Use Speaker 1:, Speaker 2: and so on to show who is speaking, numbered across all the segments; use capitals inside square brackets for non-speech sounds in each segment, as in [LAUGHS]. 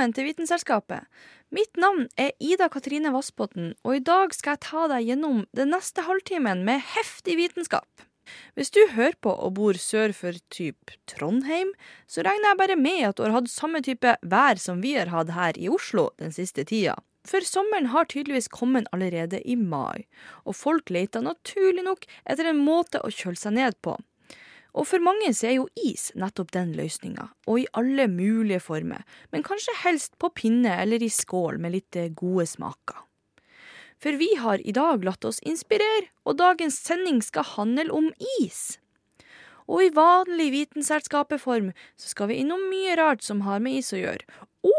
Speaker 1: Velkommen til Vitenselskapet. Mitt navn er Ida Katrine Vassbotn, og i dag skal jeg ta deg gjennom den neste halvtimen med heftig vitenskap. Hvis du hører på og bor sør for type Trondheim, så regner jeg bare med at du har hatt samme type vær som vi har hatt her i Oslo den siste tida. For sommeren har tydeligvis kommet allerede i mai, og folk leter naturlig nok etter en måte å kjøle seg ned på. Og for mange så er jo is nettopp den løsninga, og i alle mulige former, men kanskje helst på pinne eller i skål med litt eh, gode smaker. For vi har i dag latt oss inspirere, og dagens sending skal handle om is. Og i vanlig Vitenselskapet-form så skal vi innom mye rart som har med is å gjøre.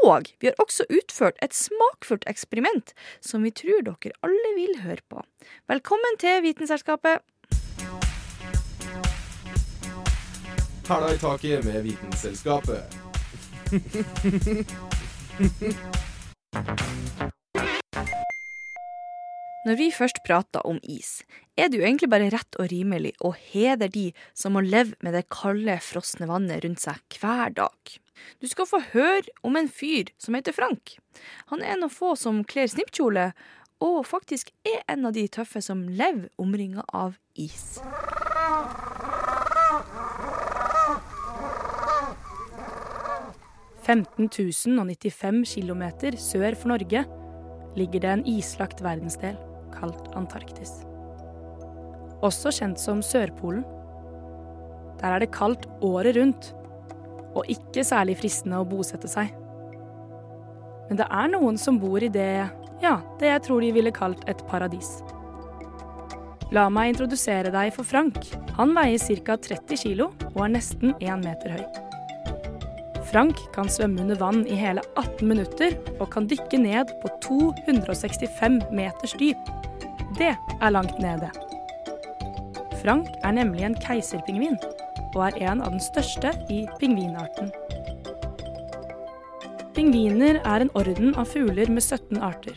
Speaker 1: Og vi har også utført et smakfullt eksperiment som vi tror dere alle vil høre på. Velkommen til Vitenselskapet.
Speaker 2: Hæla i taket med Vitenselskapet.
Speaker 1: Når vi først prater om is, er det jo egentlig bare rett og rimelig å hedre de som må leve med det kalde, frosne vannet rundt seg hver dag. Du skal få høre om en fyr som heter Frank. Han er en av få som kler snippkjole, og faktisk er en av de tøffe som lever omringa av is.
Speaker 3: «15.095 km sør for Norge ligger det en islagt verdensdel kalt Antarktis. Også kjent som Sørpolen. Der er det kaldt året rundt, og ikke særlig fristende å bosette seg. Men det er noen som bor i det, ja, det jeg tror de ville kalt et paradis. La meg introdusere deg for Frank. Han veier ca. 30 kilo og er nesten 1 meter høy. Frank kan svømme under vann i hele 18 minutter og kan dykke ned på 265 meters dyp. Det er langt nede. Frank er nemlig en keiserpingvin og er en av den største i pingvinarten. Pingviner er en orden av fugler med 17 arter.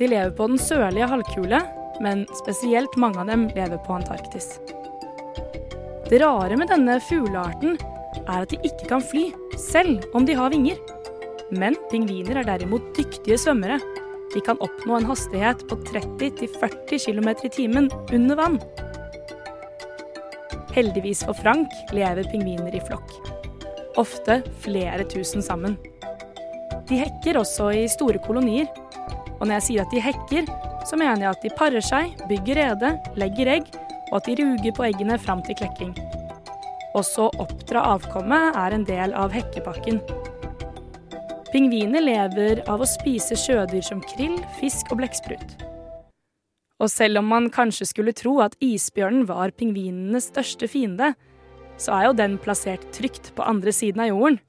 Speaker 3: De lever på den sørlige halvkule, men spesielt mange av dem lever på Antarktis. Det rare med denne fuglearten er at de ikke kan fly, selv om de har vinger. Men pingviner er derimot dyktige svømmere. De kan oppnå en hastighet på 30-40 km i timen under vann. Heldigvis for Frank lever pingviner i flokk. Ofte flere tusen sammen. De hekker også i store kolonier. Og når jeg sier at de hekker, så mener jeg at de parer seg, bygger rede, legger egg, og at de ruger på eggene fram til klekking. Også oppdra avkommet er en del av hekkepakken. Pingviner lever av å spise sjødyr som krill, fisk og blekksprut. Og selv om man kanskje skulle tro at isbjørnen var pingvinenes største fiende, så er jo den plassert trygt på andre siden av jorden.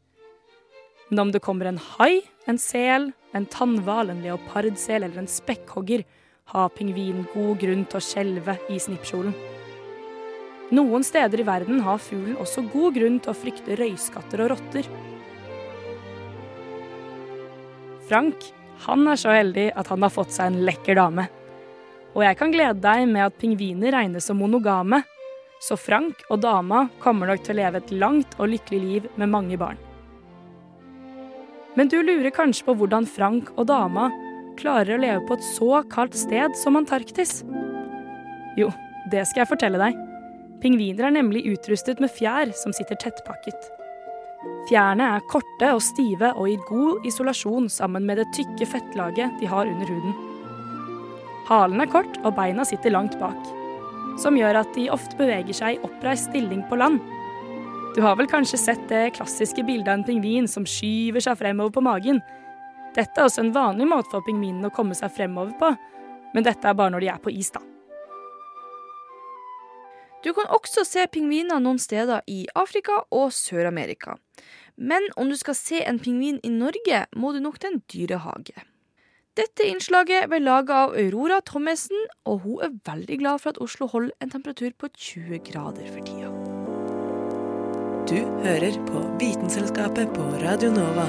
Speaker 3: Men om det kommer en hai, en sel, en tannhval, en leopardsel eller en spekkhogger, har pingvinen god grunn til å skjelve i snippkjolen. Noen steder i verden har fuglen også god grunn til å frykte røyskatter og rotter. Frank han er så heldig at han har fått seg en lekker dame. Og jeg kan glede deg med at pingviner regnes som monogame, så Frank og dama kommer nok til å leve et langt og lykkelig liv med mange barn. Men du lurer kanskje på hvordan Frank og dama klarer å leve på et så kaldt sted som Antarktis? Jo, det skal jeg fortelle deg. Pingviner er nemlig utrustet med fjær som sitter tettpakket. Fjærene er korte og stive og i god isolasjon sammen med det tykke fettlaget de har under huden. Halen er kort og beina sitter langt bak, som gjør at de ofte beveger seg i oppreist stilling på land. Du har vel kanskje sett det klassiske bildet av en pingvin som skyver seg fremover på magen. Dette er også en vanlig måte for pingvinene å komme seg fremover på, men dette er bare når de er på is, da.
Speaker 1: Du kan også se pingviner noen steder i Afrika og Sør-Amerika. Men om du skal se en pingvin i Norge, må du nok til en dyrehage. Dette innslaget ble laga av Aurora Thommessen, og hun er veldig glad for at Oslo holder en temperatur på 20 grader for tida.
Speaker 4: Du hører på Vitenselskapet på Radio Nova.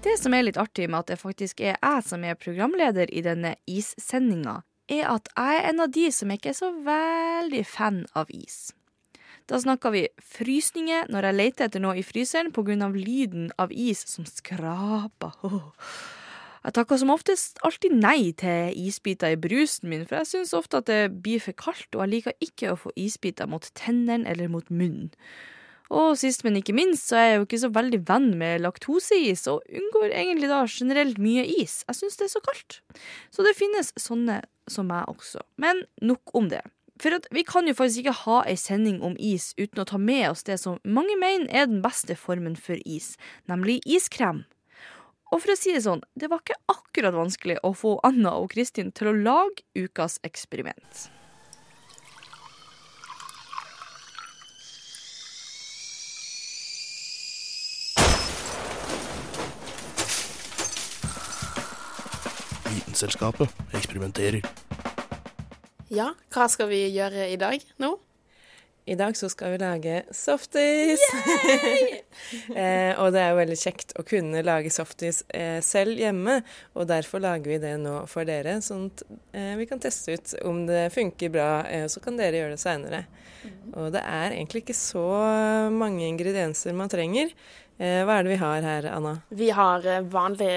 Speaker 1: Det som er litt artig med at det faktisk er jeg som er programleder i denne issendinga, er at jeg er en av de som ikke er så veldig fan av is. Da snakker vi frysninger når jeg leter etter noe i fryseren pga. lyden av is som skraper. Jeg takker som oftest alltid nei til isbiter i brusen min, for jeg syns ofte at det blir for kaldt, og jeg liker ikke å få isbiter mot tennene eller mot munnen. Og sist, men ikke minst, så er jeg jo ikke så veldig venn med laktoseis, og unngår egentlig da generelt mye is. Jeg syns det er så kaldt. Så det finnes sånne som meg også. Men nok om det. For vi kan jo faktisk ikke ha ei sending om is uten å ta med oss det som mange mener er den beste formen for is, nemlig iskrem. Og for å si det sånn, det var ikke akkurat vanskelig å få Anna og Kristin til å lage ukas eksperiment.
Speaker 5: Vitenselskapet eksperimenterer.
Speaker 6: Ja, hva skal vi gjøre i dag nå?
Speaker 4: I dag så skal vi lage softis! [LAUGHS] eh, og det er jo veldig kjekt å kunne lage softis eh, selv hjemme, og derfor lager vi det nå for dere, sånn at eh, vi kan teste ut om det funker bra, eh, så kan dere gjøre det seinere. Og det er egentlig ikke så mange ingredienser man trenger. Eh, hva er det vi har her, Anna?
Speaker 6: Vi har eh, vanlig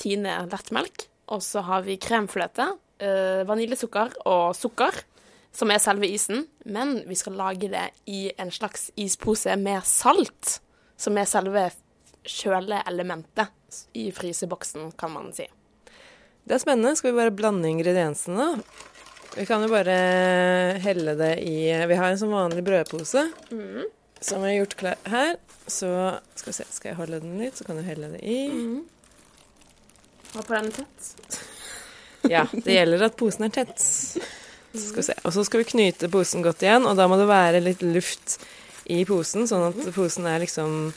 Speaker 6: Tine lettmelk, og så har vi kremfløte, eh, vaniljesukker og sukker, som er selve isen. Men vi skal lage det i en slags ispose med salt, som er selve kjøleelementet i fryseboksen, kan man si.
Speaker 4: Det er spennende. Skal vi bare blande ingrediensene. Vi kan jo bare helle det i Vi har en sånn vanlig brødpose som vi har gjort klar her. Så skal vi se, skal jeg holde den litt, så kan du helle det i.
Speaker 6: Ha på den tett. [LAUGHS]
Speaker 4: Ja, det gjelder at posen er tett. Så skal vi se. Og så skal vi knyte posen godt igjen, og da må det være litt luft i posen, sånn at posen er liksom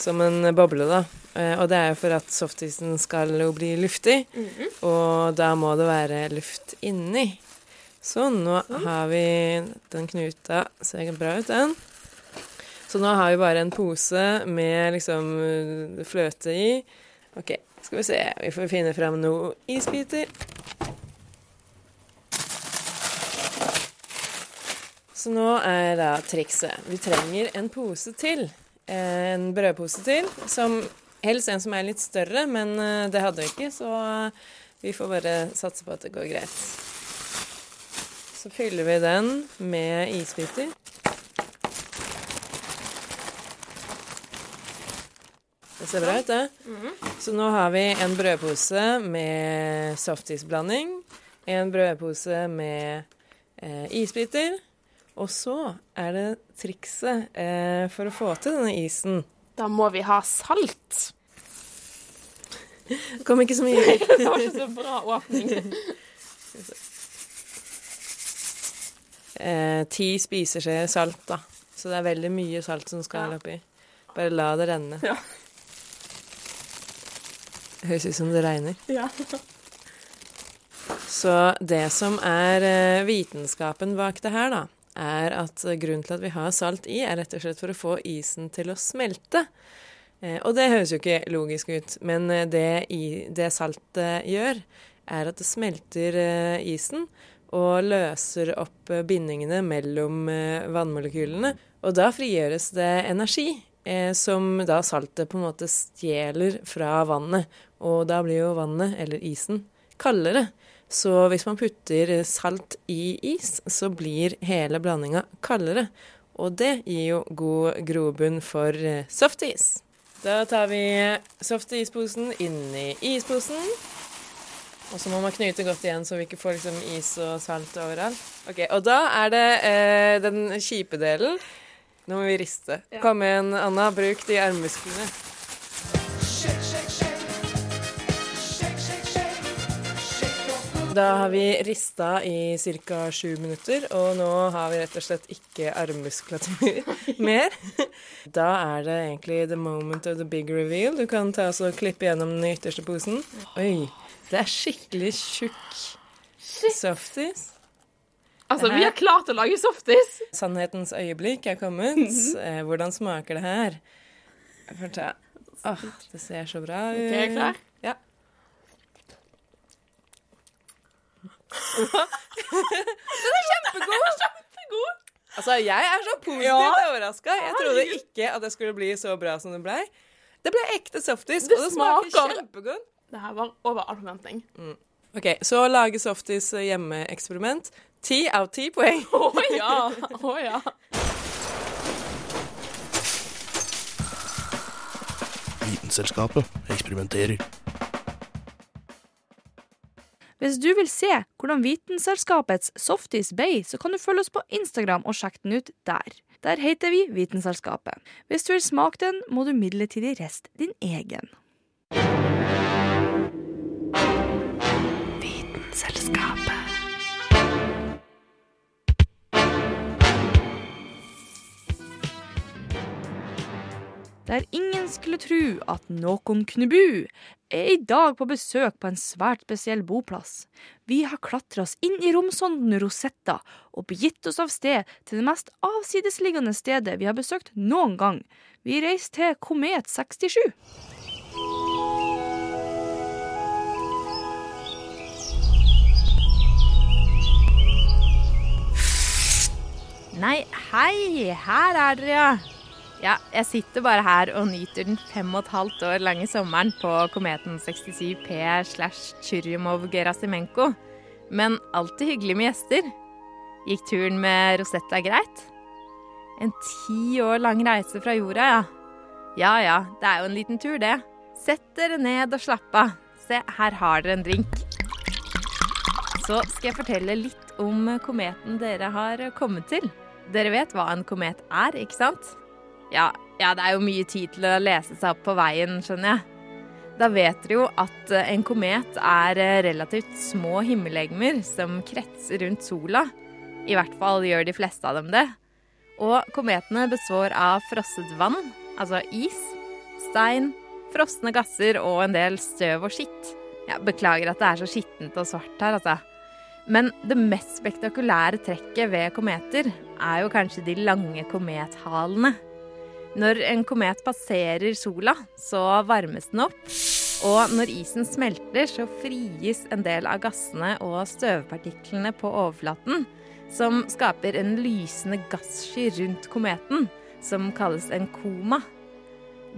Speaker 4: som en boble, da. Eh, Og det er jo for at softisen skal jo bli luftig, og da må det være luft inni. Så nå har vi den knuta. Ser bra ut, den. Så nå har vi bare en pose med liksom eh, fløte i. OK, skal vi se. Vi får finne fram noen isbiter. Så nå er da trikset. Vi trenger en pose til. Eh, En brødpose til. Som helst en som er litt større, men eh, det hadde vi ikke, så vi får bare satse på at det går greit. Så fyller vi den med isbiter. Det ser bra ut, det. Så nå har vi en brødpose med softisblanding, en brødpose med eh, isbiter, og så er det trikset eh, for å få til denne isen.
Speaker 6: Da må vi ha salt.
Speaker 4: Det kom ikke så mye [LAUGHS]
Speaker 6: Det var ikke så bra åpning.
Speaker 4: eh, Ti spiseskjeer salt, da. Så det er veldig mye salt som skal
Speaker 6: Ja.
Speaker 4: oppi. Bare la det renne.
Speaker 6: Ja.
Speaker 4: Høres ut som det regner.
Speaker 6: Ja. [LAUGHS]
Speaker 4: Så det som er eh, vitenskapen bak det her, da, er at grunnen til at vi har salt i, er rett og slett for å få isen til å smelte. Eh, og det høres jo ikke logisk ut, men eh, det, i, det saltet gjør, er at det smelter isen og løser opp bindingene mellom vannmolekylene. Og da frigjøres det energi, som da saltet på en måte stjeler fra vannet. Og da blir jo vannet, eller isen, kaldere. Så hvis man putter salt i is, så blir hele blandinga kaldere. Og det gir jo god grobunn for eh, softis. Da tar vi softisposen inn i isposen. Og så må man knyte godt igjen, så vi ikke får liksom is og salt overalt. Ok, Og da er det eh, den kjipe delen. Nå må vi riste. Kom igjen, Anna. Bruk de armmusklene. Da har vi rista i ca. sju minutter, og nå har vi rett og slett ikke armmuskulatur [LAUGHS] mer. Da er det egentlig the moment of the big reveal. Du kan ta og klippe gjennom den ytterste posen. Oi, det er skikkelig tjukk softis.
Speaker 6: Altså, vi har klart å lage softis!
Speaker 4: Sannhetens øyeblikk er kommet. Eh, Hvordan smaker det her? Jeg får ta Åh, det ser så bra ut.
Speaker 6: Ok, er klar?
Speaker 4: Ja. Den er kjempegod! kjempegod. Altså, jeg er så positivt
Speaker 6: Ja.
Speaker 4: overraska. Jeg trodde ikke at det skulle bli så bra som det blei. Det ble ekte softis,
Speaker 6: Det
Speaker 4: og det smaker
Speaker 6: smaker-
Speaker 4: kjempegodt.
Speaker 6: Det her var over all forventning.
Speaker 4: Ok, Så lage softis hjemmeeksperiment. Ti av ti poeng. [LAUGHS]
Speaker 6: Å ja! Oh, ja.
Speaker 5: Vitenselskapet eksperimenterer.
Speaker 1: Hvis du vil se hvordan Vitenselskapets softis ble, så kan du følge oss på Instagram og sjekke den ut der. Der heter vi Vitenselskapet. Hvis du vil smake den, må du midlertidig riste din egen. Vitenselskapet. Der ingen skulle tru at noen kunne bu, er i dag på besøk på en svært spesiell boplass. Vi har klatra oss inn i romsonden Rosetta og begitt oss av sted til det mest avsidesliggende stedet vi har besøkt noen gang. Vi reiser til Komet 67.
Speaker 7: Nei, hei, her er dere, ja. Ja, jeg sitter bare her og nyter den fem og et halvt år lange sommeren på kometen 67P slash Churyumov-Gerasimenko. Men alltid hyggelig med gjester. Gikk turen med Rosetta greit? En ti år lang reise fra jorda, ja. Ja ja, det er jo en liten tur, det. Sett dere ned og slapp av. Se, her har dere en drink. Så skal jeg fortelle litt om kometen dere har kommet til. Dere vet hva en komet er, ikke sant? Ja, ja, det er jo mye tid til å lese seg opp på veien, skjønner jeg. Da vet dere jo at eh, en komet er eh, relativt små himmellegemer som kretser rundt sola. I hvert fall gjør de fleste av dem det. Og kometene består av frosset vann, altså is, stein, frosne gasser og en del støv og skitt. Ja, beklager at det er så skittent og svart her, altså. Men det mest spektakulære trekket ved kometer er jo kanskje de lange komethalene. Når en komet passerer sola, så varmes den opp. Og når isen smelter, så frigis en del av gassene og støvpartiklene på overflaten, som skaper en lysende gassky rundt kometen, som kalles en koma.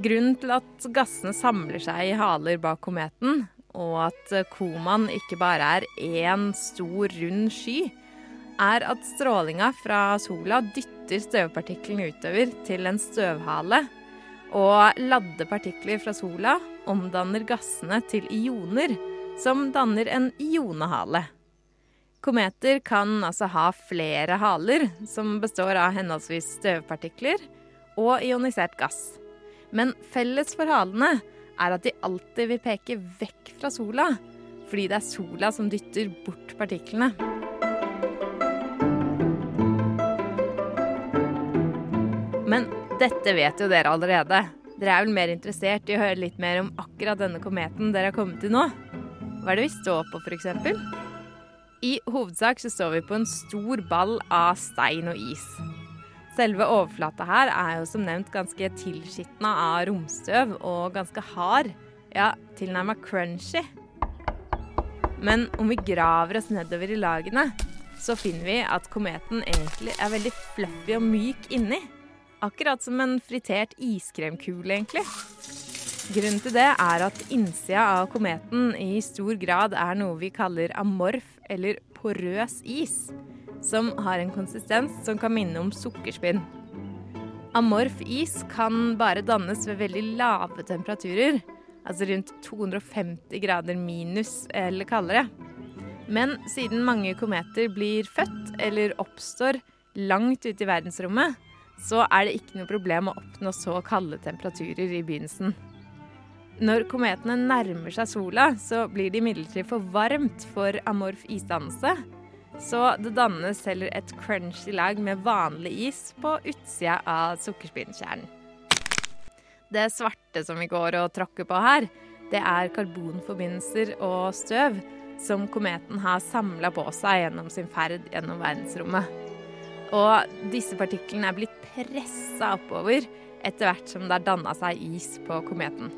Speaker 7: Grunnen til at gassene samler seg i haler bak kometen, og at komaen ikke bare er én stor, rund sky, er at strålinga fra sola dytter støvpartiklene utover til en støvhale. Og ladde partikler fra sola omdanner gassene til ioner, som danner en ionehale. Kometer kan altså ha flere haler, som består av henholdsvis støvpartikler og ionisert gass. Men felles for halene er at de alltid vil peke vekk fra sola, fordi det er sola som dytter bort partiklene. Men dette vet jo dere allerede. Dere er vel mer interessert i å høre litt mer om akkurat denne kometen dere har kommet til nå? Hva er det vi står på, f.eks.? I hovedsak så står vi på en stor ball av stein og is. Selve overflata her er jo som nevnt ganske tilskitna av romstøv og ganske hard. Ja, tilnærma crunchy. Men om vi graver oss nedover i lagene, så finner vi at kometen egentlig er veldig fluffy og myk inni. Akkurat som en fritert iskremkule, egentlig. Grunnen til det er at innsida av kometen i stor grad er noe vi kaller amorf, eller porøs is, som har en konsistens som kan minne om sukkerspinn. Amorf is kan bare dannes ved veldig lave temperaturer, altså rundt 250 grader minus eller kaldere. Men siden mange kometer blir født eller oppstår langt ute i verdensrommet, så er det ikke noe problem å oppnå så kalde temperaturer i begynnelsen. Når kometene nærmer seg sola, så blir det imidlertid for varmt for amorf isdannelse. Så det dannes heller et crunchy lag med vanlig is på utsida av sukkerspinnkjernen. Det svarte som vi går og tråkker på her, det er karbonforbindelser og støv som kometen har samla på seg gjennom sin ferd gjennom verdensrommet. Og disse partiklene er blitt pressa oppover etter hvert som det har danna seg is på kometen.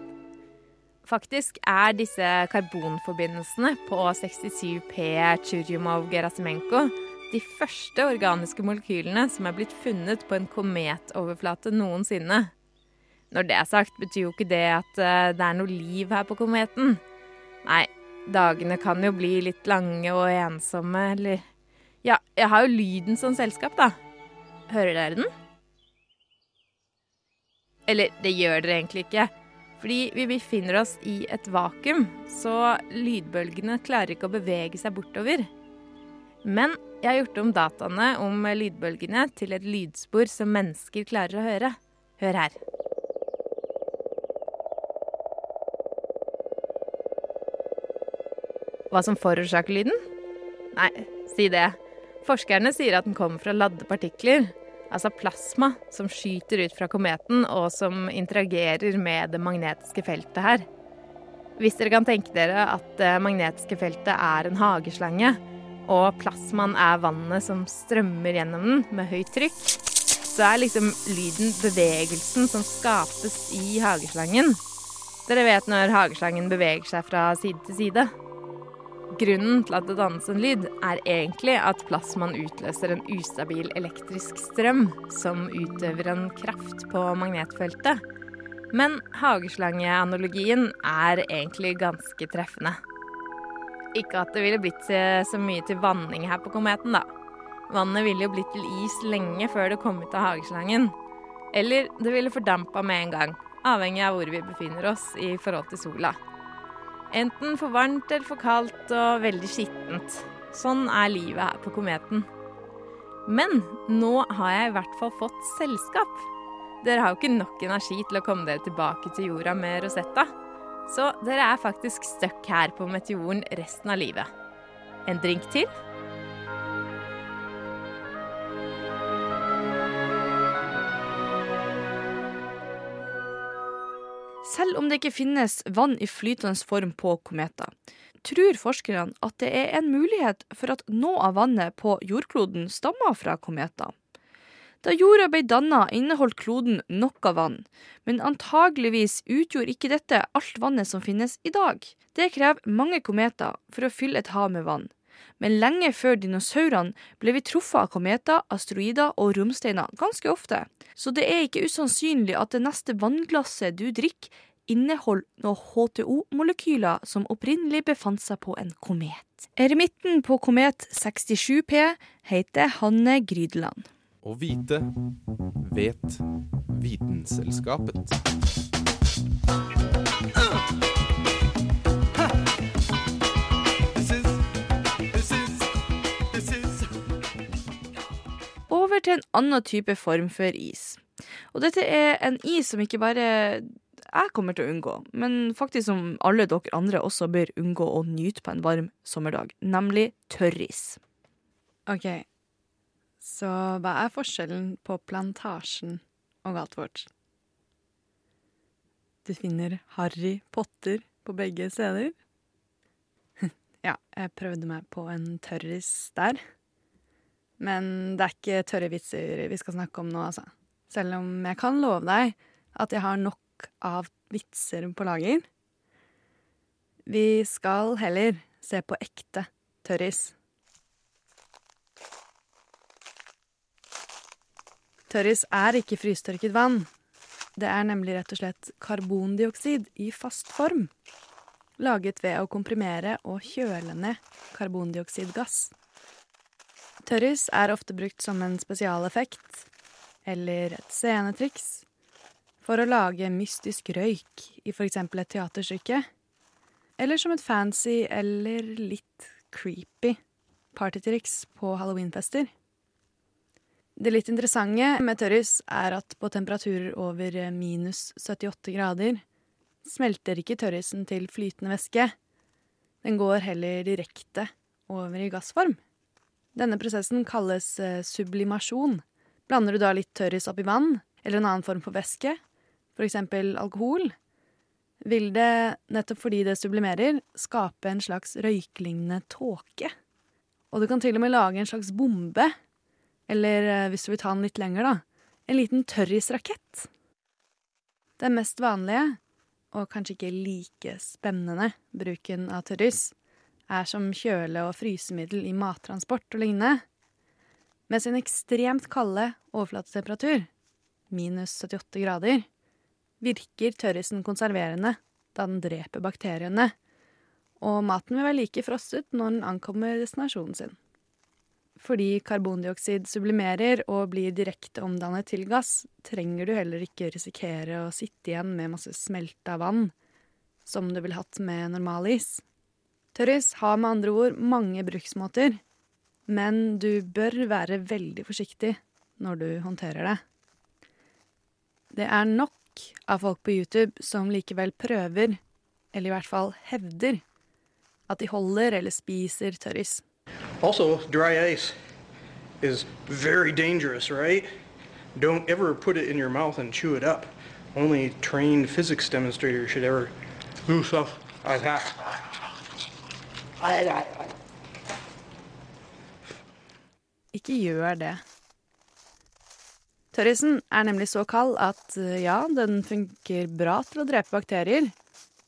Speaker 7: Faktisk er disse karbonforbindelsene på 67P Churyumov-Gerasimenko de første organiske molekylene som er blitt funnet på en kometoverflate noensinne. Når det er sagt, betyr jo ikke det at eh, det er noe liv her på kometen. Nei, dagene kan jo bli litt lange og ensomme, eller Ja, jeg har jo lyden som selskap, da. Hører dere den? Eller det gjør dere egentlig ikke. Fordi vi befinner oss i et vakuum, så lydbølgene klarer ikke å bevege seg bortover. Men jeg har gjort om dataene om lydbølgene til et lydspor som mennesker klarer å høre. Hør her. Hva som forårsaker lyden? Nei, si det. Forskerne sier at den kommer fra ladde partikler, altså plasma, som skyter ut fra kometen og som interagerer med det magnetiske feltet her. Hvis dere kan tenke dere at det magnetiske feltet er en hageslange, og plasmaen er vannet som strømmer gjennom den med høyt trykk, så er liksom lyden bevegelsen som skapes i hageslangen. Dere vet når hageslangen beveger seg fra side til side. Grunnen til at det dannes en lyd, er egentlig at plasmaen utløser en ustabil elektrisk strøm som utøver en kraft på magnetfeltet. Men hageslangeanalogien er egentlig ganske treffende. Ikke at det ville blitt så mye til vanning her på kometen, da. Vannet ville jo blitt til is lenge før det kom ut av hageslangen. Eller det ville fordampa med en gang, avhengig av hvor vi befinner oss i forhold til sola. Enten for varmt eller for kaldt og veldig skittent. Sånn er livet her på kometen. Men nå har jeg i hvert fall fått selskap. Dere har jo ikke nok energi til å komme dere tilbake til jorda med Rosetta. Så dere er faktisk stuck her på meteoren resten av livet. En drink til?
Speaker 1: Selv om det ikke finnes vann i flytende form på kometer, tror forskerne at det er en mulighet for at noe av vannet på jordkloden stammer fra kometer. Da jorda ble danna, inneholdt kloden nok av vann, men antageligvis utgjorde ikke dette alt vannet som finnes i dag. Det krever mange kometer for å fylle et hav med vann. Men lenge før dinosaurene ble vi truffet av kometer, asteroider og romsteiner ganske ofte. Så det er ikke usannsynlig at det neste vannglasset du drikker, inneholder noen H2O-molekyler som opprinnelig befant seg på en komet. Eremitten på komet 67P heter Hanne Grydeland.
Speaker 2: Å vite vet Vitenselskapet.
Speaker 1: Over til en annen type form for is. Og dette er en is som ikke bare jeg kommer til å unngå, men faktisk som alle dere andre også bør unngå å nyte på en varm sommerdag, nemlig tørris.
Speaker 8: OK, så hva er forskjellen på Plantasjen og Galtvort? Du finner Harry Potter på begge steder? [LAUGHS] ja, jeg prøvde meg på en tørris der. Men det er ikke tørre vitser vi skal snakke om nå, altså. Selv om jeg kan love deg at jeg har nok av vitser på lager. Vi skal heller se på ekte tørris. Tørris er ikke frystørket vann. Det er nemlig rett og slett karbondioksid i fast form. Laget ved å komprimere og kjøle ned karbondioksidgass. Tørris er ofte brukt som en spesialeffekt, eller et scenetriks, for å lage mystisk røyk i eksempel et teaterstykke, eller som et fancy eller litt creepy partytriks på halloweenfester. Det litt interessante med tørris er at på temperaturer over minus 78 grader smelter ikke tørrisen til flytende væske. Den går heller direkte over i gassform. Denne prosessen kalles eh, sublimasjon. Blander du da litt tørris oppi vann, eller en annen form for væske, f.eks. alkohol, vil det, nettopp fordi det sublimerer, skape en slags røyklignende tåke. Og du kan til og med lage en slags bombe, eller eh, hvis du vil ta den litt lenger, da, en liten tørrisrakett. Den mest vanlige, og kanskje ikke like spennende, bruken av tørris, er som kjøle- og frysemiddel i mattransport og lignende. Med sin ekstremt kalde overflatetemperatur, minus 78 grader, virker tørrisen konserverende da den dreper bakteriene, og maten vil være like frosset når den ankommer destinasjonen sin. Fordi karbondioksid sublimerer og blir direkte omdannet til gass, trenger du heller ikke risikere å sitte igjen med masse smelta vann, som du ville hatt med normal is. Tørris har med andre ord mange bruksmåter, men du bør være veldig forsiktig når du håndterer det. Det er nok av folk på YouTube som likevel prøver, eller i hvert fall hevder, at de holder eller spiser tørris.
Speaker 9: Also, dry ice is very dangerous, right? Don't ever put it in your mouth and chew it up. Only trained physics demonstrators should ever loose off like that.
Speaker 8: Ikke gjør det. Tørrisen er nemlig så kald at eh, ja, den funker bra til å drepe bakterier,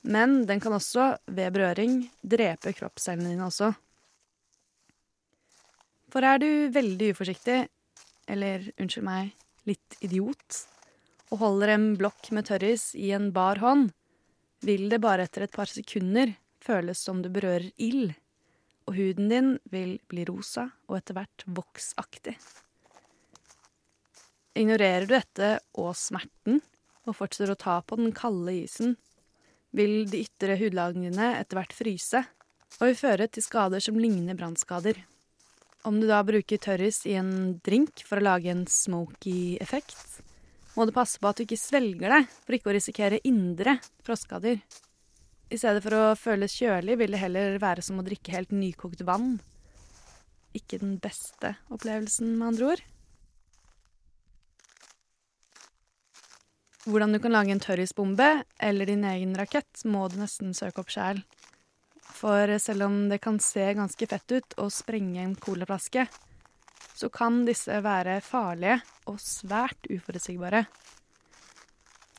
Speaker 8: men den kan også, ved berøring, drepe kroppscellene dine også. For er du veldig uforsiktig, eller unnskyld meg, litt idiot, og holder en blokk med tørris i en bar hånd, vil det bare etter et par sekunder føles som du berører ild, og huden din vil bli rosa og etter hvert voksaktig. Ignorerer du dette og smerten, og fortsetter å ta på den kalde isen, vil de ytre hudlagene etter hvert fryse, og vil føre til skader som ligner brannskader. Om du da bruker tørris i en drink for å lage en smoky effekt, må du passe på at du ikke svelger det, for ikke å risikere indre frostskader. I stedet for å føles kjølig vil det heller være som å drikke helt nykokt vann. Ikke den beste opplevelsen, med andre ord. Hvordan du kan lage en tørrisbombe eller din egen rakett, må du nesten søke opp sjæl. For selv om det kan se ganske fett ut å sprenge en colaflaske, så kan disse være farlige og svært uforutsigbare.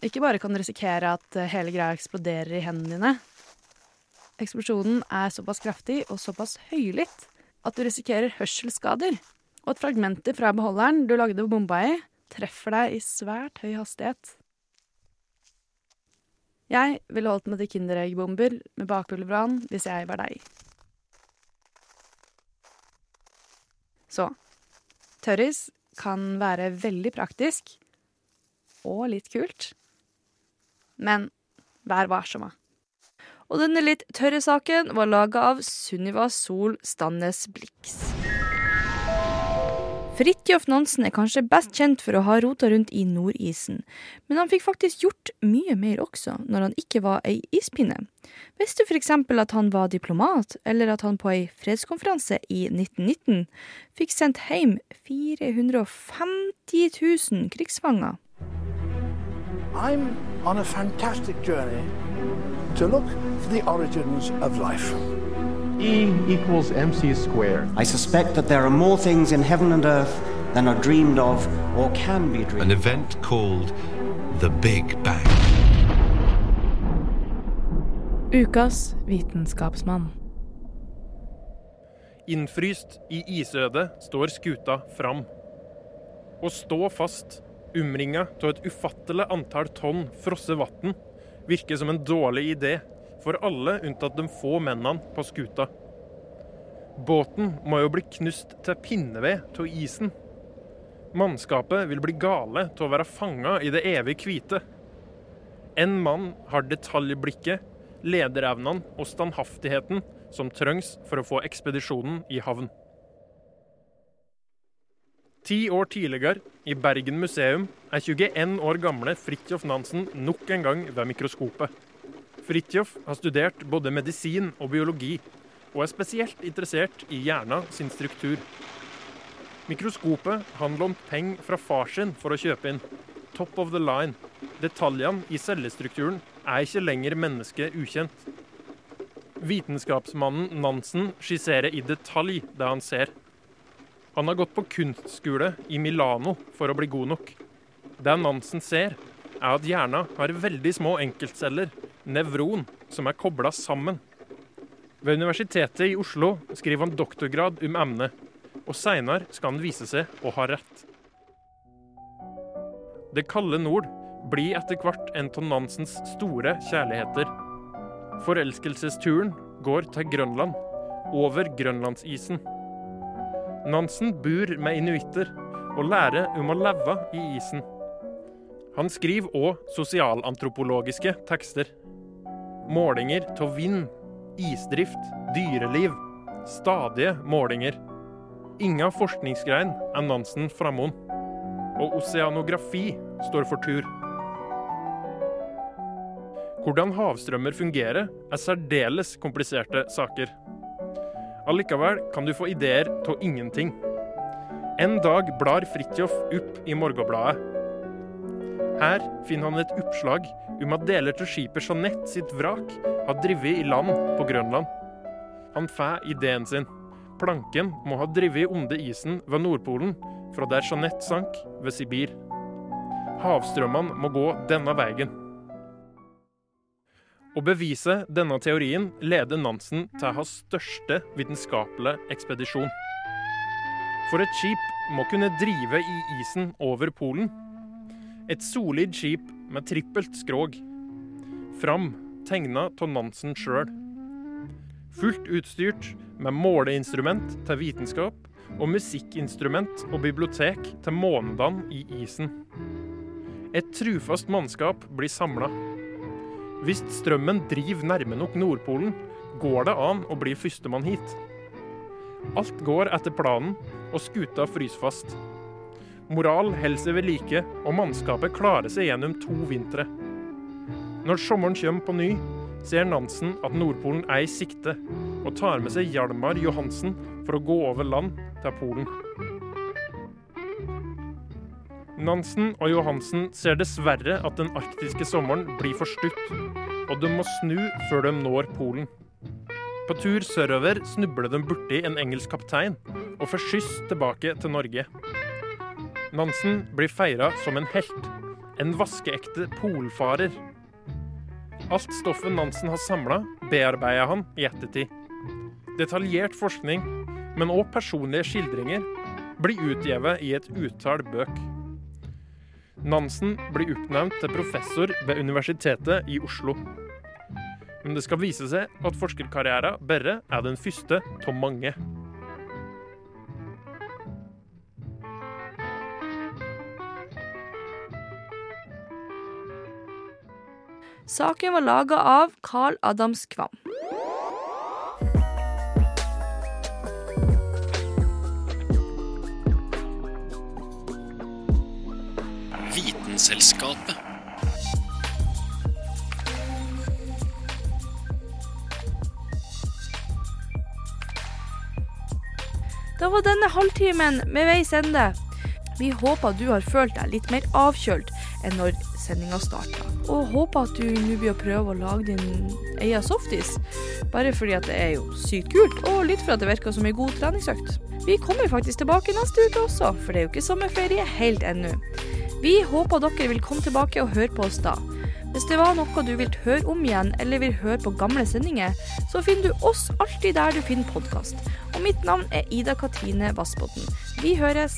Speaker 8: Ikke bare kan du risikere at hele greia eksploderer i hendene dine. Eksplosjonen er såpass kraftig og såpass høylytt at du risikerer hørselsskader, og at fragmenter fra beholderen du lagde bomba i, treffer deg i svært høy hastighet. Jeg ville holdt meg til Kinderegg-bomber med bakpulverbrann hvis jeg var deg. Så tørris kan være veldig praktisk og litt kult, men vær varsomme. Og denne litt tørre saken var laga av Sunniva Sol Stannes Blix. Fridtjof Nansen er kanskje best kjent for å ha rota rundt i Nordisen, men han fikk faktisk gjort mye mer også når han ikke var ei ispinne. Visste du f.eks. at han var diplomat, eller at han på ei fredskonferanse i 1919 fikk sendt hjem 450 000 krigsfanger?
Speaker 10: I'm on a fantastic journey to look for the origins of life.
Speaker 11: E equals mc squared.
Speaker 12: I suspect that there are more things in heaven and earth than are dreamed of or can be dreamed of.
Speaker 13: An event called the Big Bang.
Speaker 3: Ukas vitenskapsmann.
Speaker 14: Innfryst i isødet står skuta fram. Å stå fast, umringa av et ufattelig antall tonn frosset vann, virker som en dårlig idé for alle unntatt de få mennene på skuta. Båten må jo bli knust til pinneved av isen. Mannskapet vil bli gale til å være fanga i det evig hvite. En mann har detaljblikket, lederevnene og standhaftigheten som trengs for å få ekspedisjonen i havn. Ti år tidligere, i Bergen museum, er 21 år gamle Fridtjof Nansen nok en gang ved mikroskopet. Fridtjof har studert både medisin og biologi, og er spesielt interessert i hjerna sin struktur. Mikroskopet han lånt penger fra far sin for å kjøpe inn. Top of the line. Detaljene i cellestrukturen er ikke lenger mennesket ukjent. Vitenskapsmannen Nansen skisserer i detalj det han ser. Han har gått på kunstskole i Milano for å bli god nok. Det Nansen ser, er at hjerna har veldig små enkeltceller, nevron, som er kobla sammen. Ved Universitetet i Oslo skriver han doktorgrad om emnet, og seinere skal han vise seg å ha rett. Det kalde nord blir etter hvert en av Nansens store kjærligheter. Forelskelsesturen går til Grønland, over grønlandsisen. Nansen bor med inuitter og lærer om å leve i isen. Han skriver òg sosialantropologiske tekster. Målinger av vind, isdrift, dyreliv. Stadige målinger. Inga forskningsgrein er Nansen framom. Og oseanografi står for tur. Hvordan havstrømmer fungerer, er særdeles kompliserte saker. Allikevel kan du få ideer av ingenting. En dag blar Fridtjof opp i Morgenbladet. Her finner han et oppslag om at deler til skipet Jeanette sitt vrak har drevet i land på Grønland. Han får ideen sin. Planken må ha drevet under isen ved Nordpolen, fra der Jeanette sank, ved Sibir. Havstrømmene må gå denne veien. Å bevise denne teorien leder Nansen til hans største vitenskapelige ekspedisjon. For et skip må kunne drive i isen over Polen. Et solid skip med trippelt skrog. Fram tegna av Nansen sjøl. Fullt utstyrt med måleinstrument til vitenskap og musikkinstrument og bibliotek til månedene i isen. Et trufast mannskap blir samla. Hvis strømmen driver nærme nok Nordpolen, går det an å bli førstemann hit. Alt går etter planen, og skuta fryser fast. Moral holder seg ved like, og mannskapet klarer seg gjennom to vintre. Når sommeren kommer på ny, ser Nansen at Nordpolen er i sikte, og tar med seg Hjalmar Johansen for å gå over land til Polen. Nansen og Johansen ser dessverre at den arktiske sommeren blir for stutt, og de må snu før de når Polen. På tur sørover snubler de borti en engelsk kaptein og får skyss tilbake til Norge. Nansen blir feira som en helt, en vaskeekte polfarer. Alt stoffet Nansen har samla, bearbeider han i ettertid. Detaljert forskning, men òg personlige skildringer, blir utgitt i et utall bøk. Nansen blir oppnevnt til professor ved Universitetet i Oslo. Men det skal vise seg at forskerkarrieren bare er den første av mange.
Speaker 1: Saken var laga av Carl Adams Kvam.
Speaker 15: Vitenselskapet.
Speaker 1: Da var denne halvtimen med veis ende. Vi håper du har følt deg litt mer avkjølt enn når sendinga starta. Og håper at du nå blir å prøve å lage din egen softis. Bare fordi at det er jo sykt kult, og litt for at det virker som ei god treningsøkt. Vi kommer faktisk tilbake neste uke også, for det er jo ikke sommerferie helt ennå. Vi håper dere vil komme tilbake og høre på oss da. Hvis det var noe du vil høre om igjen, eller vil høre på gamle sendinger, så finner du oss alltid der du finner podkast. Og mitt navn er Ida Katrine Vassbotn. Vi høres.